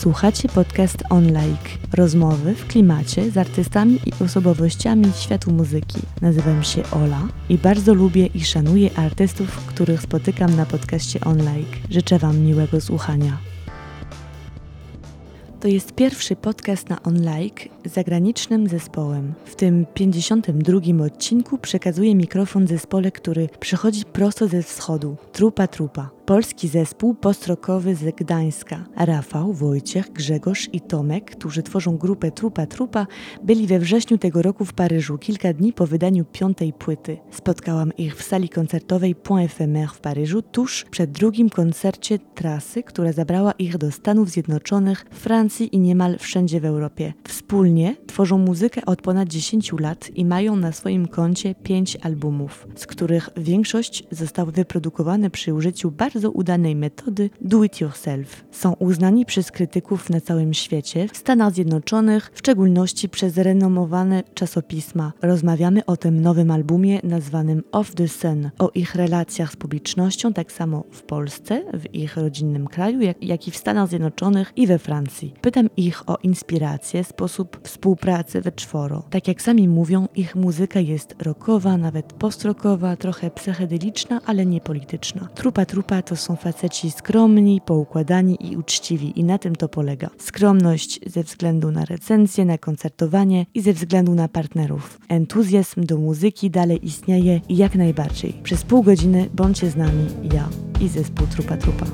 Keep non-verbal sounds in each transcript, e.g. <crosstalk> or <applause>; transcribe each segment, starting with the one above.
Słuchacie podcast On Like. Rozmowy w klimacie z artystami i osobowościami światu muzyki. Nazywam się Ola i bardzo lubię i szanuję artystów, których spotykam na podcaście On Like. Życzę Wam miłego słuchania. To jest pierwszy podcast na OnLike z zagranicznym zespołem. W tym 52 odcinku przekazuję mikrofon zespole, który przychodzi prosto ze wschodu. Trupa Trupa polski zespół postrokowy z Gdańska. Rafał, Wojciech, Grzegorz i Tomek, którzy tworzą grupę Trupa Trupa, byli we wrześniu tego roku w Paryżu, kilka dni po wydaniu piątej płyty. Spotkałam ich w sali koncertowej Point Ephemer w Paryżu, tuż przed drugim koncercie trasy, która zabrała ich do Stanów Zjednoczonych, Francji i niemal wszędzie w Europie. Wspólnie tworzą muzykę od ponad 10 lat i mają na swoim koncie pięć albumów, z których większość zostały wyprodukowane przy użyciu bardzo bardzo udanej metody do it yourself. Są uznani przez krytyków na całym świecie, w Stanach Zjednoczonych, w szczególności przez renomowane czasopisma. Rozmawiamy o tym nowym albumie nazwanym Off the Sun, o ich relacjach z publicznością, tak samo w Polsce, w ich rodzinnym kraju, jak, jak i w Stanach Zjednoczonych i we Francji. Pytam ich o inspirację, sposób współpracy we czworo. Tak jak sami mówią, ich muzyka jest rockowa, nawet postrokowa, trochę psychedeliczna, ale nie polityczna. Trupa Trupa to są faceci skromni, poukładani i uczciwi i na tym to polega. Skromność ze względu na recenzję, na koncertowanie i ze względu na partnerów. Entuzjazm do muzyki dalej istnieje i jak najbardziej. Przez pół godziny bądźcie z nami ja i zespół Trupa Trupa.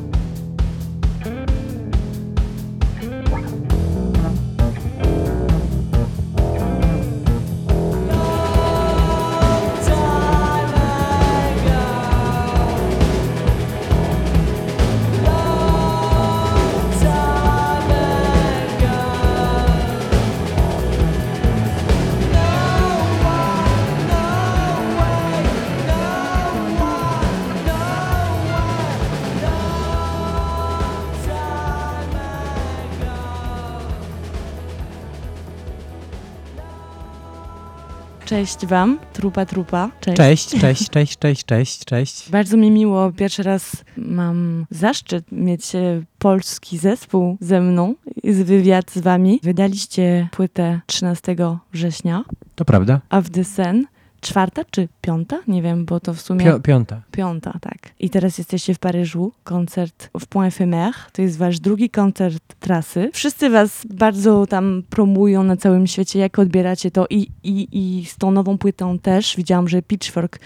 Cześć Wam, trupa trupa. Cześć. Cześć, cześć, cześć, cześć, cześć, cześć. Bardzo mi miło, pierwszy raz mam zaszczyt mieć e, polski zespół ze mną, z wywiad z Wami. Wydaliście płytę 13 września. To prawda. Of the Sen czwarta czy piąta? Nie wiem, bo to w sumie... piąta. Piąta, tak. I teraz jesteście w Paryżu, koncert w Point Ephemer. To jest wasz drugi koncert trasy. Wszyscy was bardzo tam promują na całym świecie. Jak odbieracie to? I, i, i z tą nową płytą też. Widziałam, że Pitchfork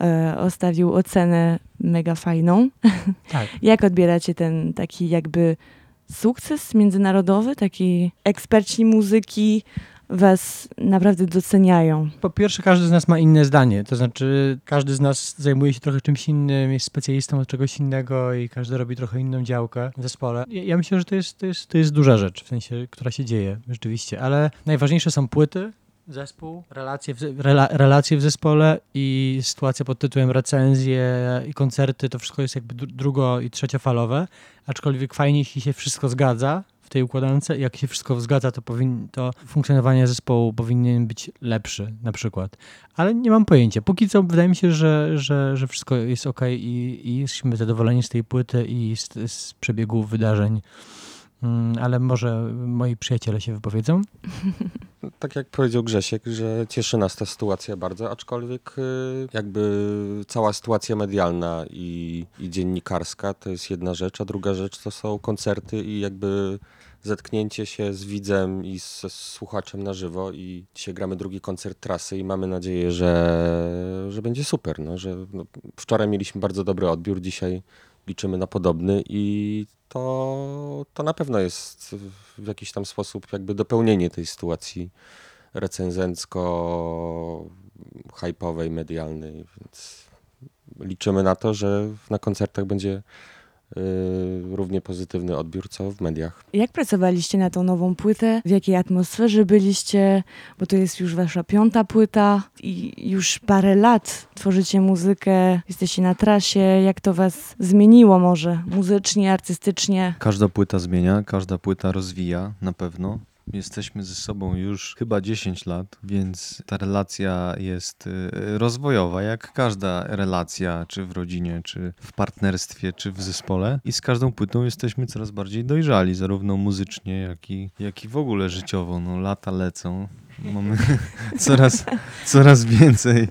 e, ostawił ocenę mega fajną. <laughs> Tak. Jak odbieracie ten taki jakby sukces międzynarodowy? Taki eksperci muzyki was naprawdę doceniają? Po pierwsze, każdy z nas ma inne zdanie. To znaczy, każdy z nas zajmuje się trochę czymś innym, jest specjalistą od czegoś innego i każdy robi trochę inną działkę w zespole. Ja, ja myślę, że to jest, to, jest, to jest duża rzecz, w sensie, która się dzieje rzeczywiście, ale najważniejsze są płyty, zespół, relacje w, rela, relacje w zespole i sytuacja pod tytułem recenzje i koncerty, to wszystko jest jakby drugo- i trzeciofalowe, aczkolwiek fajnie, jeśli się wszystko zgadza, tej układance. Jak się wszystko zgadza, to, powin, to funkcjonowanie zespołu powinien być lepszy na przykład. Ale nie mam pojęcia. Póki co wydaje mi się, że, że, że wszystko jest ok i, i jesteśmy zadowoleni z tej płyty i z, z przebiegu wydarzeń. Mm, ale może moi przyjaciele się wypowiedzą? <laughs> Tak jak powiedział Grzesiek, że cieszy nas ta sytuacja bardzo, aczkolwiek y, jakby cała sytuacja medialna i, i dziennikarska to jest jedna rzecz, a druga rzecz to są koncerty i jakby zetknięcie się z widzem i z, z słuchaczem na żywo i dzisiaj gramy drugi koncert trasy i mamy nadzieję, że, że będzie super. No, że, no, wczoraj mieliśmy bardzo dobry odbiór, dzisiaj liczymy na podobny i to, to na pewno jest w jakiś tam sposób jakby dopełnienie tej sytuacji recenzencko-hypowej, medialnej, więc liczymy na to, że na koncertach będzie równie pozytywny odbiór, co w mediach. Jak pracowaliście na tą nową płytę? W jakiej atmosferze byliście? Bo to jest już wasza piąta płyta i już parę lat tworzycie muzykę, jesteście na trasie. Jak to was zmieniło może muzycznie, artystycznie? Każda płyta zmienia, każda płyta rozwija na pewno. Jesteśmy ze sobą już chyba 10 lat, więc ta relacja jest y, rozwojowa, jak każda relacja, czy w rodzinie, czy w partnerstwie, czy w zespole. I z każdą płytą jesteśmy coraz bardziej dojrzali, zarówno muzycznie, jak i, jak i w ogóle życiowo. No, lata lecą. Mamy <laughs> coraz, coraz więcej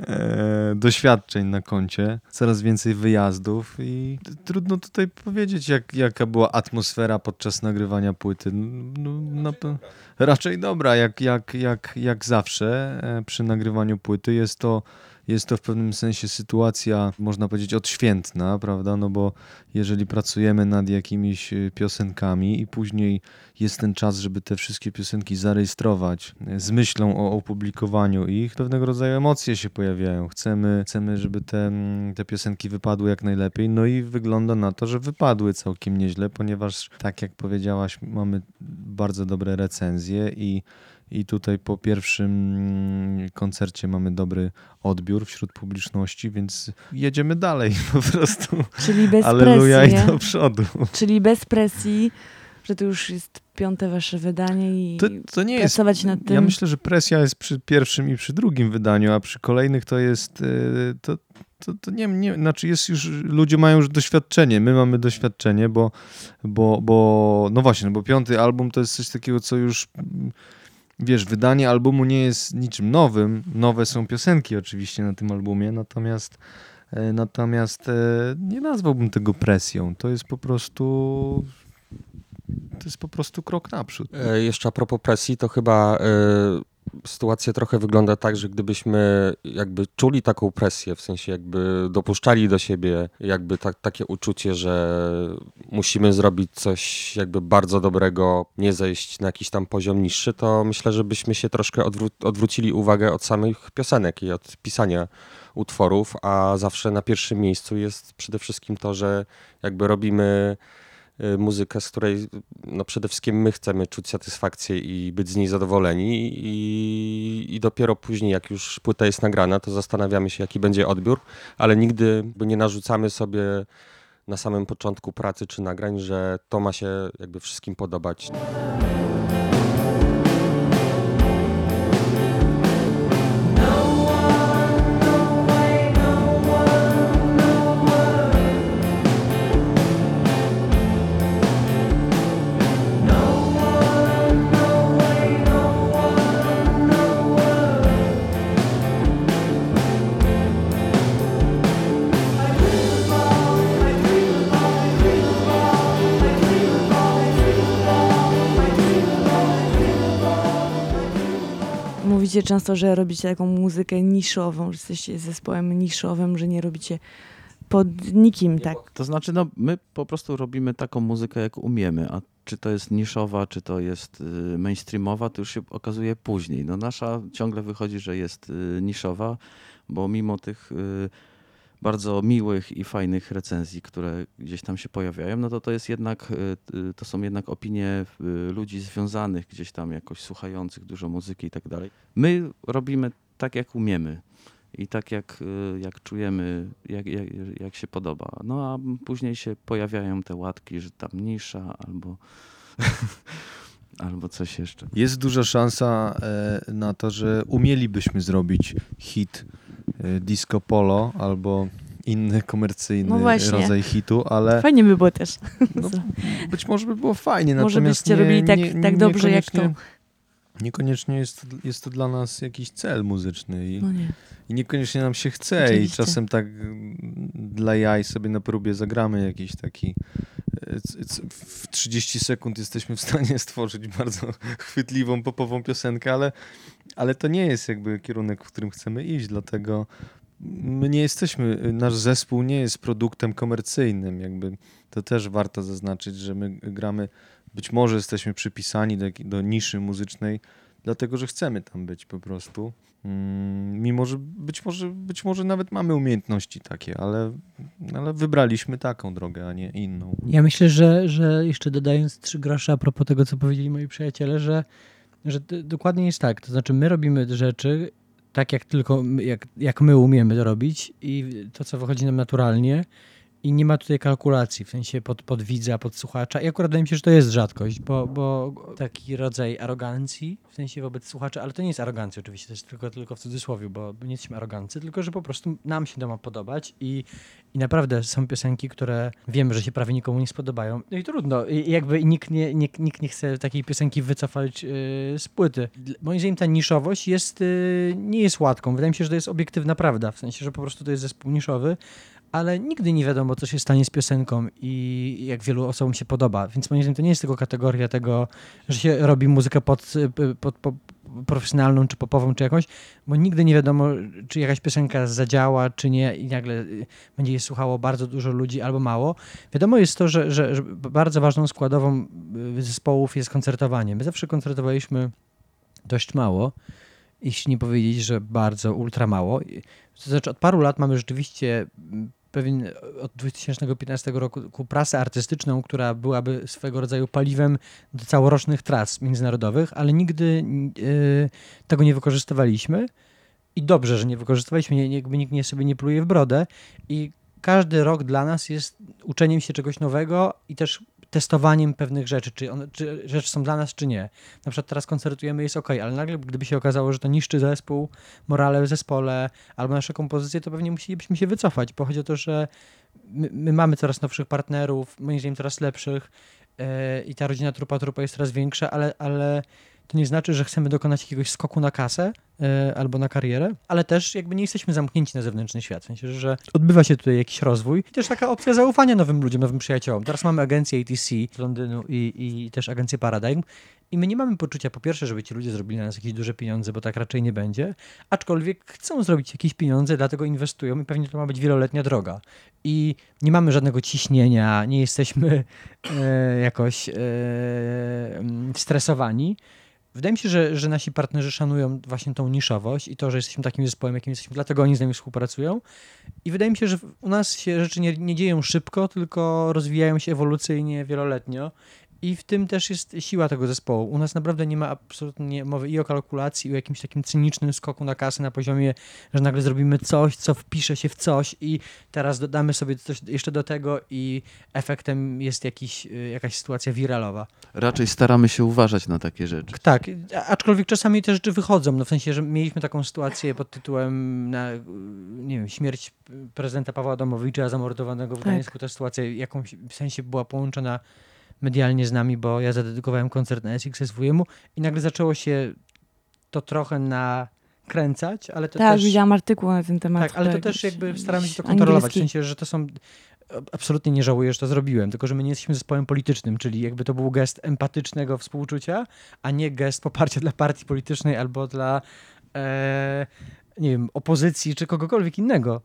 e, doświadczeń na koncie, coraz więcej wyjazdów i trudno tutaj powiedzieć, jak, jaka była atmosfera podczas nagrywania płyty. No, pe- raczej dobra, jak, jak, jak, jak zawsze e, przy nagrywaniu płyty. Jest to, jest to w pewnym sensie sytuacja, można powiedzieć, odświętna, prawda? No bo jeżeli pracujemy nad jakimiś e, piosenkami i później jest ten czas, żeby te wszystkie piosenki zarejestrować e, z myślą o opublikowaniu ich, pewnego rodzaju emocje się pojawiają. Chcemy, chcemy żeby te, mm, te piosenki wypadły jak najlepiej, no i wygląda na to, że wypadły całkiem nieźle, ponieważ tak jak powiedziałaś, mamy bardzo dobre recenzje i i tutaj po pierwszym mm, koncercie mamy dobry odbiór wśród publiczności, więc jedziemy dalej <laughs> po prostu. Czyli bez Aleluja i presji. do przodu. Czyli bez presji, że to już jest piąte wasze wydanie i To, to nie jest. pracować nad tym. Ja myślę, że presja jest przy pierwszym i przy drugim wydaniu, a przy kolejnych to jest. y, To, to, to nie, nie, znaczy jest już, ludzie mają już doświadczenie, my mamy doświadczenie, bo, bo, bo no właśnie, no bo piąty album to jest coś takiego, co już, mm, wiesz, wydanie albumu nie jest niczym nowym, nowe są piosenki oczywiście na tym albumie, natomiast e, natomiast e, nie nazwałbym tego presją, to jest po prostu to jest po prostu krok naprzód. E, Jeszcze a propos presji, to chyba e, sytuacja trochę wygląda tak, że gdybyśmy jakby czuli taką presję, w sensie jakby dopuszczali do siebie jakby tak, takie uczucie, że musimy zrobić coś jakby bardzo dobrego, nie zejść na jakiś tam poziom niższy, to myślę, że byśmy się troszkę odwró- odwrócili uwagę od samych piosenek i od pisania utworów, a zawsze na pierwszym miejscu jest przede wszystkim to, że jakby robimy muzykę, z której no przede wszystkim my chcemy czuć satysfakcję i być z niej zadowoleni i, i dopiero później, jak już płyta jest nagrana, to zastanawiamy się, jaki będzie odbiór, ale nigdy nie narzucamy sobie na samym początku pracy czy nagrań, że to ma się jakby wszystkim podobać. Mówicie często, że robicie taką muzykę niszową, że jesteście zespołem niszowym, że nie robicie pod nikim, tak? To znaczy, no, my po prostu robimy taką muzykę, jak umiemy, a czy to jest niszowa, czy to jest y, mainstreamowa, to już się okazuje później. No, nasza ciągle wychodzi, że jest y, niszowa, bo mimo tych y, bardzo miłych i fajnych recenzji, które gdzieś tam się pojawiają, no to to jest jednak, y, to są jednak opinie y, ludzi związanych gdzieś tam jakoś słuchających dużo muzyki i tak dalej. My robimy tak, jak umiemy i tak jak, y, jak czujemy, jak, jak, jak się podoba. No a później się pojawiają te łatki, że tam nisza albo, <laughs> albo coś jeszcze. Jest duża szansa e, na to, że umielibyśmy zrobić hit e, disco polo albo inny komercyjny No rodzaj hitu, ale Fajnie by było też. no, <laughs> być może by było fajnie. Może byście nie, robili tak- nie, tak dobrze, jak to. niekoniecznie- jest, jest to dla nas jakiś cel muzyczny i, No nie. i niekoniecznie nam się chce i Oczywiście. czasem tak mm, dla jaj sobie na próbie zagramy jakiś taki w 30 sekund jesteśmy w stanie <laughs> stworzyć bardzo chwytliwą popową piosenkę, ale, ale to nie jest jakby kierunek, w którym chcemy iść, dlatego my nie jesteśmy, nasz zespół nie jest produktem komercyjnym, jakby to też warto zaznaczyć, że my gramy, być może jesteśmy przypisani do, do niszy muzycznej, dlatego że chcemy tam być po prostu. Mm, Mimo, że być może, być może nawet mamy umiejętności takie, ale, ale wybraliśmy taką drogę, a nie inną. Ja myślę, że, że jeszcze dodając trzy grosze a propos tego, co powiedzieli moi przyjaciele, że, że dokładnie jest tak. To znaczy, my robimy rzeczy tak, jak tylko jak, jak my umiemy to robić i to, co wychodzi nam naturalnie. I nie ma tutaj kalkulacji, w sensie pod, pod widza, pod słuchacza. I akurat wydaje mi się, że to jest rzadkość, bo, bo taki rodzaj arogancji, w sensie wobec słuchacza, ale to nie jest arogancja oczywiście, to jest tylko, tylko w cudzysłowie, bo nie jesteśmy arogancy, tylko że po prostu nam się to ma podobać i, i naprawdę są piosenki, które wiemy, że się prawie nikomu nie spodobają. No i trudno. I jakby nikt nie, nie, nikt nie chce takiej piosenki wycofać yy, z płyty. Moim zdaniem ta niszowość jest, yy, nie jest łatką. Wydaje mi się, że to jest obiektywna prawda. W sensie, że po prostu to jest zespół niszowy, ale nigdy nie wiadomo, co się stanie z piosenką i jak wielu osobom się podoba. Więc moim zdaniem to nie jest tylko kategoria tego, że się robi muzykę pod, pod, pod profesjonalną, czy popową, czy jakąś, bo nigdy nie wiadomo, czy jakaś piosenka zadziała, czy nie i nagle y, będzie jej słuchało bardzo dużo ludzi albo mało. Wiadomo jest to, że, że, że bardzo ważną składową y, zespołów jest koncertowanie. My zawsze koncertowaliśmy dość mało, jeśli nie powiedzieć, że bardzo ultra mało. To znaczy od paru lat mamy rzeczywiście pewien od 2015 roku prasę artystyczną, która byłaby swego rodzaju paliwem do całorocznych tras międzynarodowych, ale nigdy y, tego nie wykorzystywaliśmy. I dobrze, że nie wykorzystywaliśmy, nie- jakby nikt nie sobie nie pluje w brodę. I każdy rok dla nas jest uczeniem się czegoś nowego i też testowaniem pewnych rzeczy, czy, one, czy rzeczy są dla nas, czy nie. Na przykład teraz koncertujemy, jest ok, ale nagle gdyby się okazało, że to niszczy zespół, morale w zespole albo nasze kompozycje, to pewnie musielibyśmy się wycofać, bo chodzi o to, że my, my mamy coraz nowszych partnerów, moim zdaniem coraz lepszych e, i ta rodzina Trupa Trupa jest coraz większa, ale, ale to nie znaczy, że chcemy dokonać jakiegoś skoku na kasę e, albo na karierę, ale też jakby nie jesteśmy zamknięci na zewnętrzny świat. W sensie, że odbywa się tutaj jakiś rozwój i też taka opcja zaufania nowym ludziom, nowym przyjaciołom. Teraz mamy agencję ATC z Londynu i, i też agencję Paradigm i my nie mamy poczucia, po pierwsze, żeby ci ludzie zrobili na nas jakieś duże pieniądze, bo tak raczej nie będzie, aczkolwiek chcą zrobić jakieś pieniądze, dlatego inwestują i pewnie to ma być wieloletnia droga. I nie mamy żadnego ciśnienia, nie jesteśmy e, jakoś e, stresowani. Wydaje mi się, że, że nasi partnerzy szanują właśnie tą niszowość i to, że jesteśmy takim zespołem, jakim jesteśmy, dlatego oni z nami współpracują. I wydaje mi się, że u nas się rzeczy nie, nie dzieją szybko, tylko rozwijają się ewolucyjnie, wieloletnio. I w tym też jest siła tego zespołu. U nas naprawdę nie ma absolutnie mowy i o kalkulacji, i o jakimś takim cynicznym skoku na kasę na poziomie, że nagle zrobimy coś, co wpisze się w coś i teraz dodamy sobie coś jeszcze do tego i efektem jest jakiś, y, jakaś sytuacja wiralowa. Raczej staramy się uważać na takie rzeczy. Tak, a- aczkolwiek czasami te rzeczy wychodzą, no w sensie, że mieliśmy taką sytuację pod tytułem na, nie wiem, śmierć prezydenta Pawła Adamowicza zamordowanego w Tak. Gdańsku. Ta sytuacja jakąś w sensie była połączona medialnie z nami, bo ja zadedykowałem koncert na SXSW i nagle zaczęło się to trochę nakręcać, ale to tak, też... widziałam artykuł na ten temat. Tak, ale to chyba też jakby staramy się to kontrolować. W sensie, że to są. Absolutnie nie żałuję, że to zrobiłem, tylko że my nie jesteśmy zespołem politycznym, czyli jakby to był gest empatycznego współczucia, a nie gest poparcia dla partii politycznej albo dla. E, nie wiem, opozycji czy kogokolwiek innego.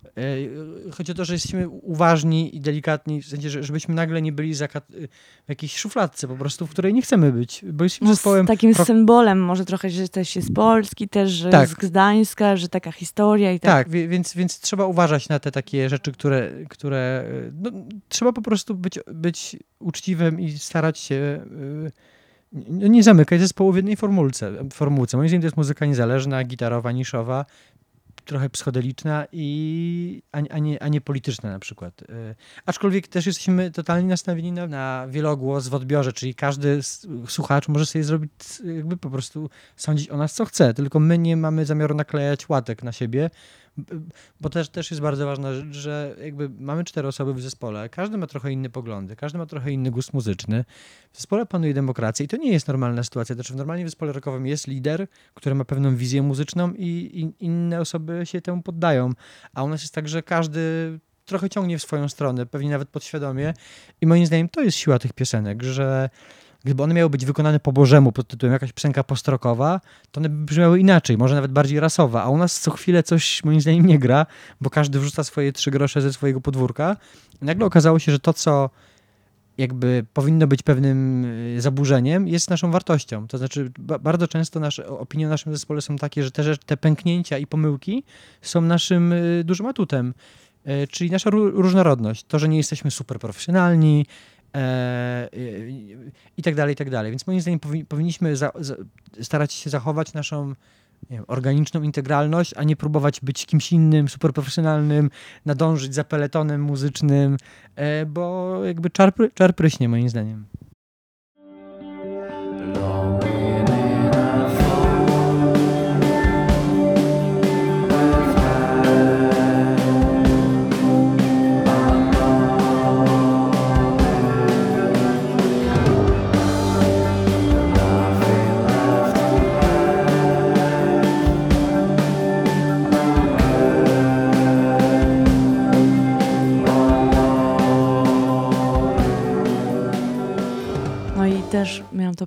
E, Chodzi o to, że jesteśmy uważni i delikatni, w sensie, że- żebyśmy nagle nie byli zakat- w jakiejś szufladce po prostu, w której nie chcemy być, bo jesteśmy No, zespołem z takim pro- symbolem, może trochę, że też jest z Polski, też że Tak. z Gdańska, że taka historia i tak. Tak, więc, więc trzeba uważać na te takie rzeczy, które, które y, no, trzeba po prostu być, być uczciwym i starać się no, nie zamykać zespołu w jednej formułce, formułce. Moim zdaniem to jest muzyka niezależna, gitarowa, niszowa, trochę psychodeliczna, i, a, a, nie, a nie polityczna na przykład. Y, Aczkolwiek też jesteśmy totalnie nastawieni na, na wielogłos w odbiorze, czyli każdy słuchacz może sobie zrobić jakby po prostu sądzić o nas co chce, tylko my nie mamy zamiaru naklejać łatek na siebie, bo też, też jest bardzo ważna rzecz, że jakby mamy cztery osoby w zespole, każdy ma trochę inne poglądy, każdy ma trochę inny gust muzyczny. W zespole panuje demokracja i to nie jest normalna sytuacja. Znaczy w normalnie w zespole rockowym jest lider, który ma pewną wizję muzyczną i, i inne osoby się temu poddają. A u nas jest tak, że każdy trochę ciągnie w swoją stronę, pewnie nawet podświadomie. I moim zdaniem to jest siła tych piosenek, że gdyby one miały być wykonane po bożemu pod tytułem jakaś piosenka postrokowa, to one by brzmiały inaczej, może nawet bardziej rasowa, a u nas co chwilę coś moim zdaniem nie gra, bo każdy wrzuca swoje trzy grosze ze swojego podwórka. I nagle okazało się, że to, co jakby powinno być pewnym y, zaburzeniem, jest naszą wartością. To znaczy, ba- bardzo często nasze opinie o naszym zespole są takie, że te, rzecz- te pęknięcia i pomyłki są naszym y, dużym atutem, Y, czyli nasza ró- różnorodność. To, że nie jesteśmy super profesjonalni i tak dalej, i tak dalej. Więc moim zdaniem powi- powinniśmy za, za, starać się zachować naszą wiem, organiczną integralność, a nie próbować być kimś innym, super profesjonalnym, nadążyć za peletonem muzycznym, e, bo jakby czar, czar pryśnie moim zdaniem.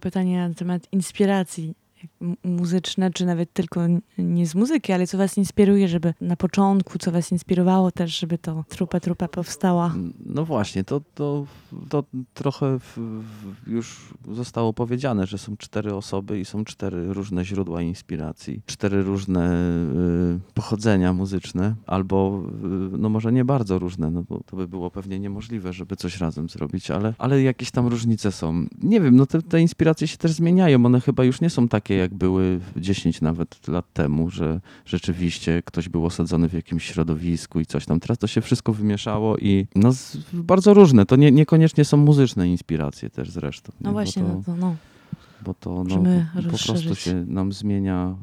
Pytanie na temat inspiracji muzyczne, czy nawet tylko nie z muzyki, ale co was inspiruje, żeby na początku, co was inspirowało też, żeby to trupa trupa powstała. No właśnie, to, to, to trochę w, w, już zostało powiedziane, że są cztery osoby i są cztery różne źródła inspiracji, cztery różne y, pochodzenia muzyczne, albo y, no może nie bardzo różne, no bo to by było pewnie niemożliwe, żeby coś razem zrobić, ale, ale jakieś tam różnice są. Nie wiem, no te, te inspiracje się też zmieniają, one chyba już nie są takie, jak były 10 nawet lat temu, że rzeczywiście ktoś był osadzony w jakimś środowisku i coś tam. Teraz to się wszystko wymieszało i no bardzo różne. To nie, niekoniecznie są muzyczne inspiracje też zresztą. nie? No właśnie, Bo no to, to no. Bo to no, po prostu się nam zmienia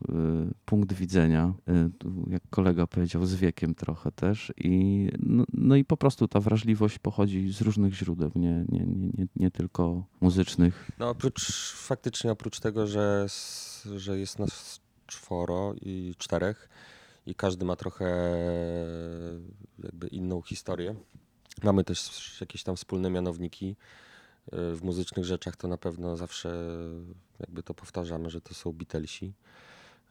y, punkt widzenia, y, jak kolega powiedział, z wiekiem trochę też i no, no i po prostu ta wrażliwość pochodzi z różnych źródeł, nie, nie, nie, nie, nie tylko muzycznych. No oprócz, faktycznie oprócz tego, że, że jest nas czworo i czterech i każdy ma trochę jakby inną historię. Mamy też jakieś tam wspólne mianowniki. W muzycznych rzeczach to na pewno zawsze jakby to powtarzamy, że to są Beatlesi,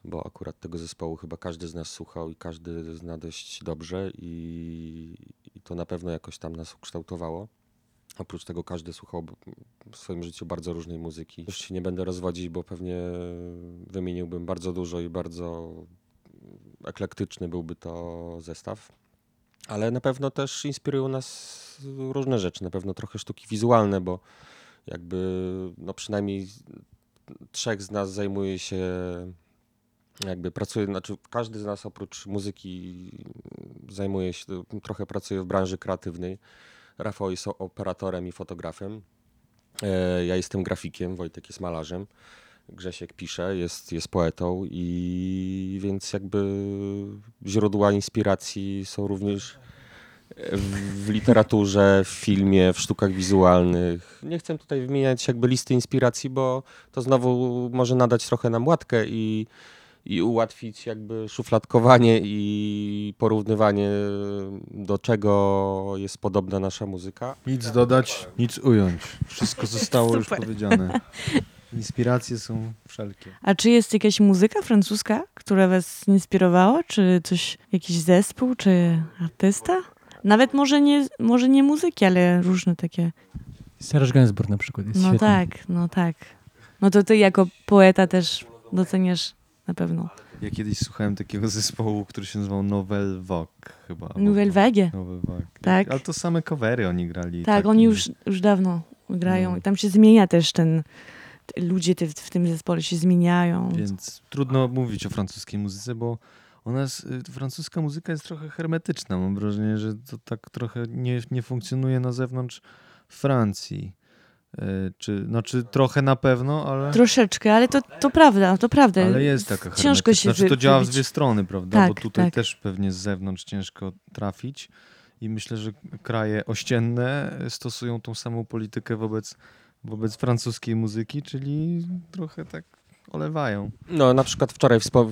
bo akurat tego zespołu chyba każdy z nas słuchał i każdy zna dość dobrze i, i to na pewno jakoś tam nas ukształtowało. Oprócz tego każdy słuchał w swoim życiu bardzo różnej muzyki. Już się nie będę rozwodzić, bo pewnie wymieniłbym bardzo dużo i bardzo eklektyczny byłby to zestaw. Ale na pewno też inspirują nas różne rzeczy, na pewno trochę sztuki wizualne, bo jakby no przynajmniej trzech z nas zajmuje się, jakby pracuje, znaczy każdy z nas oprócz muzyki zajmuje się, trochę pracuje w branży kreatywnej. Rafał jest operatorem i fotografem. E, Ja jestem grafikiem, Wojtek jest malarzem. Grzesiek pisze, jest, jest poetą i więc jakby źródła inspiracji są również w, w literaturze, w filmie, w sztukach wizualnych. Nie chcę tutaj wymieniać jakby listy inspiracji, bo to znowu może nadać trochę nam łatkę i, i ułatwić jakby szufladkowanie i porównywanie do czego jest podobna nasza muzyka. Nic dodać, nic ująć. Wszystko zostało już powiedziane. <laughs> Inspiracje są wszelkie. A czy jest jakaś muzyka francuska, która was inspirowała? Czy coś, jakiś zespół, czy artysta? Nawet może nie, może nie muzyki, ale różne takie. Serge Gainsbourg na przykład jest No świetny. tak, no tak. No to ty jako poeta też doceniasz na pewno. Ja kiedyś słuchałem takiego zespołu, który się nazywał Novel Vogue chyba. Nouvelle Vague. Novel Vogue. Tak. Ale to same covery oni grali. Tak, takie- oni już, już dawno grają No. i tam się zmienia też ten, ludzie te, w tym zespole się zmieniają. Więc trudno mówić o francuskiej muzyce, bo ona y, francuska muzyka jest trochę hermetyczna. Mam wrażenie, że to tak trochę nie, nie funkcjonuje na zewnątrz Francji. Y, Czy, znaczy trochę na pewno, ale, Troszeczkę, ale to, to prawda, to prawda. ale jest taka hermetyczna. Ciężko się Znaczy to działa w dwie strony, prawda? Bo Tak, tutaj tak. też pewnie z zewnątrz ciężko trafić. I myślę, że kraje ościenne stosują tą samą politykę wobec, wobec francuskiej muzyki, czyli trochę tak olewają. No, na przykład wczoraj wspo-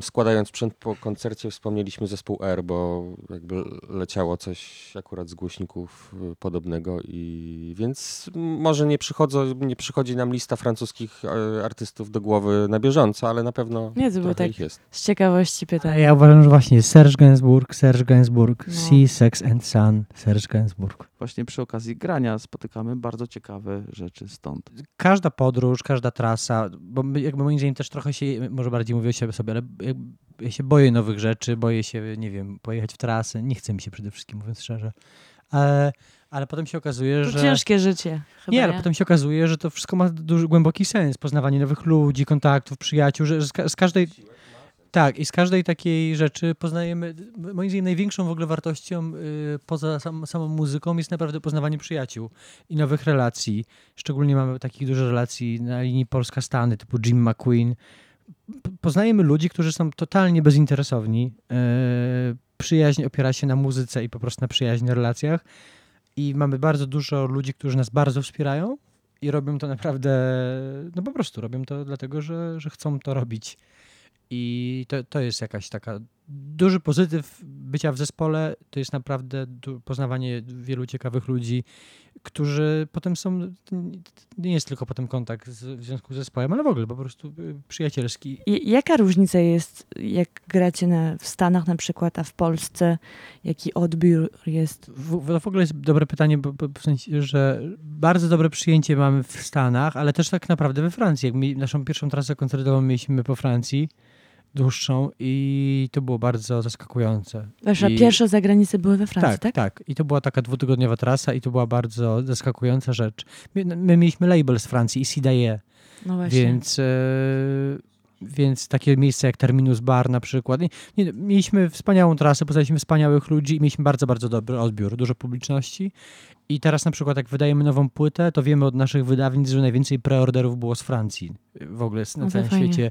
składając sprzęt po koncercie wspomnieliśmy zespół R, bo jakby leciało coś akurat z głośników y, podobnego i więc może nie, przychodzą, nie przychodzi nam lista francuskich e, artystów do głowy na bieżąco, ale na pewno Nie, to było tak. ich jest. Z ciekawości A pytam. ja uważam, że właśnie Serge Gainsbourg, Serge Gainsbourg, No. Sea, Sex and Sun, Serge Gainsbourg. Właśnie przy okazji grania spotykamy bardzo ciekawe rzeczy stąd. Każda podróż, każda trasa, bo jakby moim zdaniem też trochę się, może bardziej mówię o siebie sobie, ale ja się boję nowych rzeczy, boję się, nie wiem, pojechać w trasę, nie chce mi się przede wszystkim, mówiąc szczerze. Ale, ale potem się okazuje, To że... ciężkie życie. Chyba, Nie, ale potem się okazuje, że to wszystko ma duży, głęboki sens. Poznawanie nowych ludzi, kontaktów, przyjaciół, że z, ka- z każdej... Tak, i z każdej takiej rzeczy poznajemy, moim zdaniem największą w ogóle wartością y, poza sam, samą muzyką jest naprawdę poznawanie przyjaciół i nowych relacji. Szczególnie mamy takich dużo relacji na linii Polska-Stany, typu Jim McQueen. Poznajemy ludzi, którzy są totalnie bezinteresowni. Y, przyjaźń opiera się na muzyce i po prostu na przyjaźni, relacjach. I mamy bardzo dużo ludzi, którzy nas bardzo wspierają i robią to naprawdę, no po prostu robią to dlatego, że, że chcą to robić. I to, to jest jakaś taka duży pozytyw bycia w zespole. To jest naprawdę poznawanie wielu ciekawych ludzi, którzy potem są. Nie jest tylko potem kontakt z, w związku z zespołem, ale w ogóle po prostu y, przyjacielski. I jaka różnica jest, jak gracie na, w Stanach na przykład, a w Polsce? Jaki odbiór jest? W, w, to w ogóle jest dobre pytanie, bo, bo w sensie, że bardzo dobre przyjęcie mamy w Stanach, ale też tak naprawdę we Francji. Jak mi, naszą pierwszą trasę koncertową mieliśmy po Francji, dłuższą i to było bardzo zaskakujące. Wasza I- pierwsze zagranice były we Francji, tak, tak? tak, I to była taka dwutygodniowa trasa i to była bardzo zaskakująca rzecz. My, my mieliśmy label z Francji i Sidaye, No właśnie. więc, e, więc takie miejsca jak Terminus Bar na przykład. Nie, mieliśmy wspaniałą trasę, poznaliśmy wspaniałych ludzi i mieliśmy bardzo, bardzo dobry odbiór, dużo publiczności. I teraz na przykład jak wydajemy nową płytę, to wiemy od naszych wydawnictw, że najwięcej preorderów było z Francji w ogóle na No całym fajnie. świecie.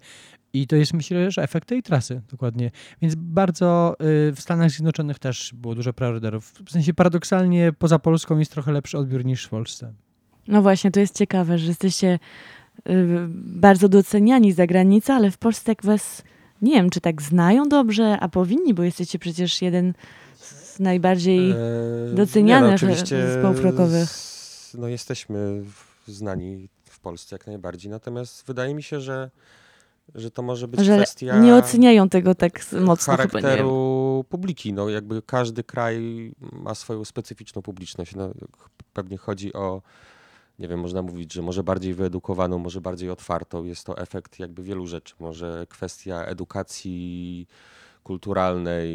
I to jest myślę, że efekt tej trasy dokładnie. Więc bardzo y, w Stanach Zjednoczonych też było dużo preorderów. W sensie paradoksalnie poza Polską jest trochę lepszy odbiór niż w Polsce. No właśnie, to jest ciekawe, że jesteście y, bardzo doceniani za granicą, ale w Polsce tak was, nie wiem, czy tak znają dobrze, a powinni, bo jesteście przecież jeden z najbardziej... E, docenianych nie, no, oczywiście zespołów rockowych. No, jesteśmy znani w Polsce jak najbardziej, natomiast wydaje mi się, że, że to może być że kwestia nie oceniają tego tak mocno charakteru publiki. No, jakby każdy kraj ma swoją specyficzną publiczność. No, pewnie chodzi o, nie wiem, można mówić, że może bardziej wyedukowaną, może bardziej otwartą. Jest to efekt jakby wielu rzeczy. Może kwestia edukacji kulturalnej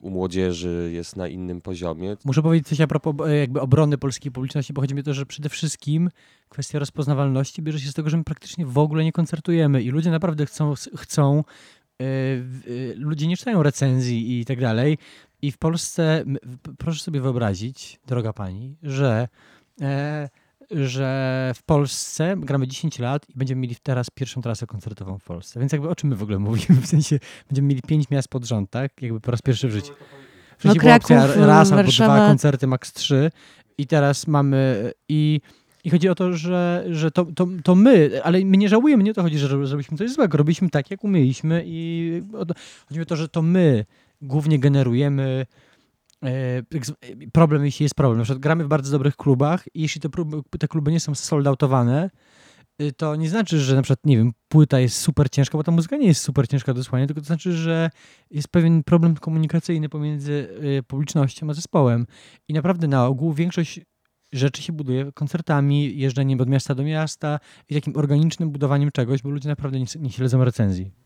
u młodzieży jest na innym poziomie. Muszę powiedzieć coś a propos e, jakby obrony polskiej publiczności, bo chodzi mi o to, że przede wszystkim kwestia rozpoznawalności bierze się z tego, że my praktycznie w ogóle nie koncertujemy i ludzie naprawdę chcą, chcą w- e, ludzie nie czytają recenzji i tak dalej. I w Polsce, proszę sobie wyobrazić, droga pani, że, e, że w Polsce gramy 10 lat i będziemy mieli teraz pierwszą trasę koncertową w Polsce. Więc jakby o czym my w ogóle mówimy? <laughs> W sensie będziemy mieli pięć miast pod rząd, tak? Jakby po raz pierwszy w życiu. W No sensie była opcja raz albo Warszawa. dwa koncerty, max trzy. I teraz mamy i i chodzi o to, że, że to, to, to my, ale my nie żałujemy, nie o to chodzi, że zrobiliśmy coś złego. Robiliśmy tak, jak umieliśmy i chodzi o to, że to my głównie generujemy problem, jeśli jest problem. Na przykład gramy w bardzo dobrych klubach i jeśli te, próby, te kluby nie są soldautowane, y, to nie znaczy, że na przykład, nie wiem, płyta jest super ciężka, bo ta muzyka nie jest super ciężka do słuchania, tylko to znaczy, że jest pewien problem komunikacyjny pomiędzy y, publicznością a zespołem. I naprawdę na ogół większość rzeczy się buduje koncertami, jeżdżeniem od miasta do miasta i takim organicznym budowaniem czegoś, bo ludzie naprawdę nie, nie śledzą recenzji.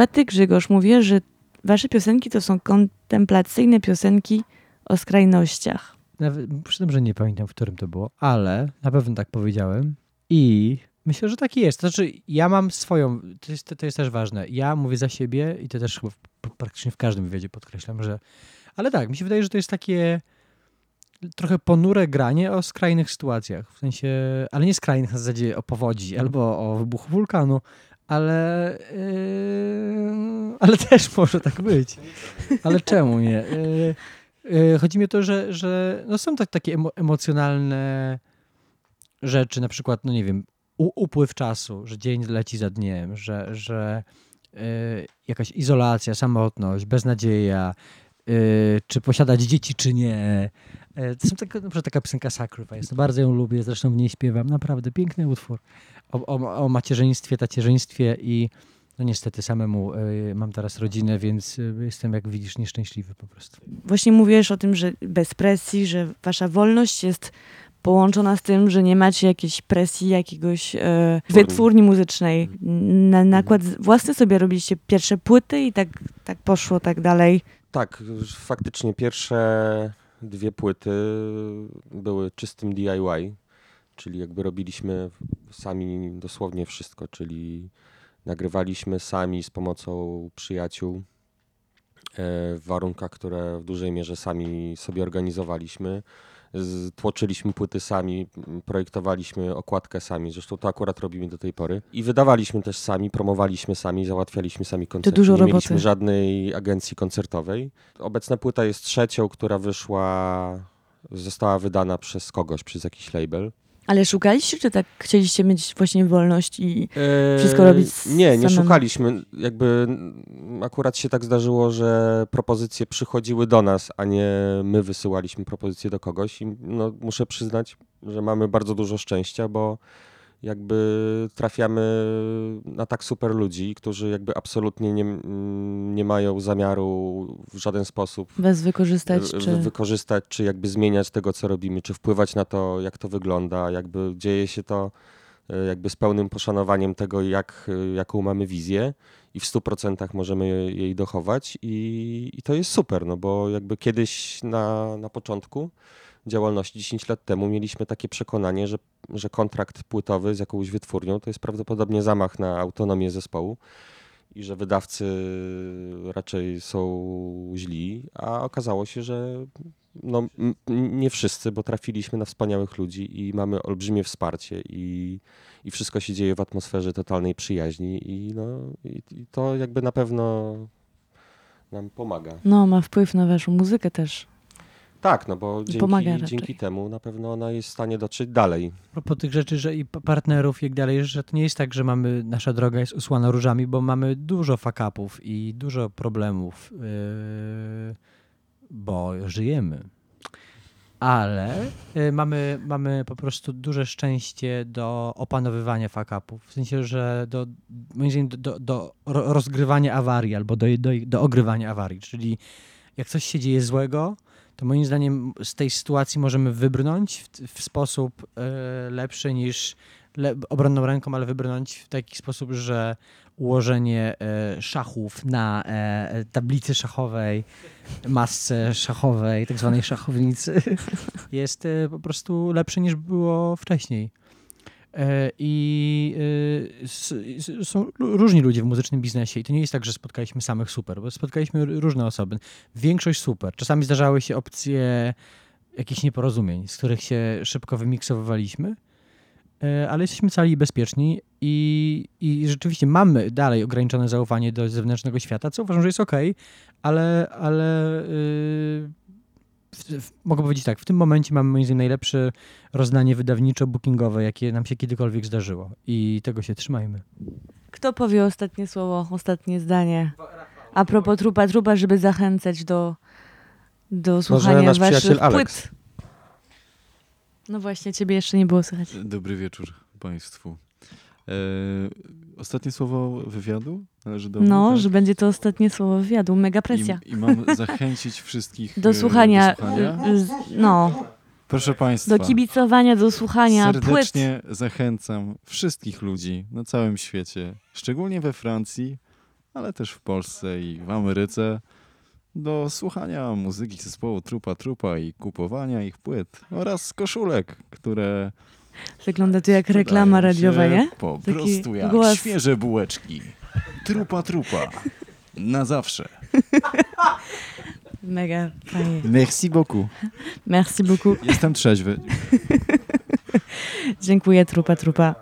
Chyba ty, Grzegorz, mówisz, że wasze piosenki to są kontemplacyjne piosenki o skrajnościach. Nawet, przy tym, że nie pamiętam, w którym to było, ale na pewno tak powiedziałem. I myślę, że tak jest. To znaczy, ja mam swoją, to jest, to jest też ważne. Ja mówię za siebie i to też chyba praktycznie w każdym wywiadzie podkreślam, że. Ale tak, mi się wydaje, że to jest takie trochę ponure granie o skrajnych sytuacjach. W sensie, ale nie skrajnych na zasadzie o powodzi albo o wybuchu wulkanu, ale, yy, ale też może tak być. Ale czemu nie? Yy, yy, chodzi mi o to, że, że no są tak, takie emo, emocjonalne rzeczy, na przykład, no nie wiem, upływ czasu, że dzień leci za dniem, że, że yy, jakaś izolacja, samotność, beznadzieja, y, czy posiadać dzieci, czy nie. E, To są taka, na taka piosenka Sacrifice. Bardzo ją lubię, zresztą w niej śpiewam. Naprawdę piękny utwór. O, o, o macierzyństwie, tacierzyństwie i no niestety samemu y, mam teraz rodzinę, więc y, jestem, jak widzisz, nieszczęśliwy po prostu. Właśnie mówisz o tym, że bez presji, że wasza wolność jest połączona z tym, że nie macie jakiejś presji jakiegoś e, wytwórni muzycznej. Na nakład własny sobie robiliście pierwsze płyty i tak, tak poszło tak dalej. Tak, faktycznie pierwsze dwie płyty były czystym DIY, czyli jakby robiliśmy sami dosłownie wszystko, czyli nagrywaliśmy sami z pomocą przyjaciół e, w warunkach, które w dużej mierze sami sobie organizowaliśmy. Tłoczyliśmy płyty sami, projektowaliśmy okładkę sami, zresztą to akurat robimy do tej pory. I wydawaliśmy też sami, promowaliśmy sami, załatwialiśmy sami koncerty. dużo Nie roboty. mieliśmy żadnej agencji koncertowej. Obecna płyta jest trzecią, która wyszła, została wydana przez kogoś, przez jakiś label. Ale szukaliście, czy tak chcieliście mieć właśnie wolność i Eee, Wszystko robić Nie, nie samemu. szukaliśmy. Jakby akurat się tak zdarzyło, że propozycje przychodziły do nas, a nie my wysyłaliśmy propozycje do kogoś. I no, muszę przyznać, że mamy bardzo dużo szczęścia, bo jakby trafiamy na tak super ludzi, którzy jakby absolutnie nie, nie mają zamiaru w żaden sposób wykorzystać, wy- czy... wykorzystać, czy jakby zmieniać tego, co robimy, czy wpływać na to, jak to wygląda, jakby dzieje się to e, jakby z pełnym poszanowaniem tego, jak, e, jaką mamy wizję i w 100% możemy je- jej dochować i, i to jest super, no bo jakby kiedyś na, na początku działalności 10 lat temu mieliśmy takie przekonanie, że, że kontrakt płytowy z jakąś wytwórnią to jest prawdopodobnie zamach na autonomię zespołu i że wydawcy raczej są źli, a okazało się, że no, nie wszyscy, bo trafiliśmy na wspaniałych ludzi i mamy olbrzymie wsparcie i, i wszystko się dzieje w atmosferze totalnej przyjaźni i, no, i, i to jakby na pewno nam pomaga. No, ma wpływ na waszą muzykę też. Tak, no bo dzięki, dzięki temu na pewno ona jest w stanie dotrzeć dalej. A propos tych rzeczy, że i pa- partnerów i tak dalej, że to nie jest tak, że mamy, nasza droga jest usłana różami, bo mamy dużo fakapów i dużo problemów, yy, bo żyjemy. Ale yy, mamy, mamy po prostu duże szczęście do opanowywania fakapów. W sensie, że do, moim zdaniem, do, do, do ro- rozgrywania awarii albo do, do, do ogrywania awarii. Czyli jak coś się dzieje złego, to moim zdaniem z tej sytuacji możemy wybrnąć w, w sposób e, lepszy niż le, obronną ręką, ale wybrnąć w taki sposób, że ułożenie e, szachów na e, tablicy szachowej, masce szachowej, tak zwanej szachownicy, <laughs> jest po prostu lepsze niż było wcześniej. E, I e, są różni ludzie w muzycznym biznesie i to nie jest tak, że spotkaliśmy samych super, bo spotkaliśmy różne osoby. Większość super. Czasami zdarzały się opcje jakichś nieporozumień, z których się szybko wymiksowywaliśmy, e, ale jesteśmy cali bezpieczni i, i rzeczywiście mamy dalej ograniczone zaufanie do zewnętrznego świata, co uważam, że jest okej, ale, ale yy, w, w, mogę powiedzieć tak, w tym momencie mamy moim zdaniem najlepsze rozdanie wydawniczo-bookingowe, jakie nam się kiedykolwiek zdarzyło i tego się trzymajmy. Kto powie ostatnie słowo, ostatnie zdanie? A propos trupa trupa, żeby zachęcać do, do słuchania nasz waszych przyjaciel Alex. płyt. No właśnie, ciebie jeszcze nie było słychać. Dobry wieczór Państwu. E, ostatnie słowo wywiadu należy do No, tak? że będzie to ostatnie słowo wywiadu. Mega presja. I, I mam zachęcić wszystkich <laughs> Do e, słuchania, Do słuchania. y, z- no, Proszę Państwa, do kibicowania, do słuchania płyt. serdecznie zachęcam wszystkich ludzi na całym świecie, szczególnie we Francji, ale też w Polsce i w Ameryce, do słuchania muzyki zespołu Trupa Trupa i kupowania ich płyt oraz koszulek, które Wygląda to jak reklama radiowa, nie? Po Taki prostu jak głos. świeże bułeczki. Trupa Trupa. Na zawsze. <laughs> Mega fajnie. Merci beaucoup. Merci beaucoup. Jestem trzeźwy. <laughs> Dziękuję, trupa trupa.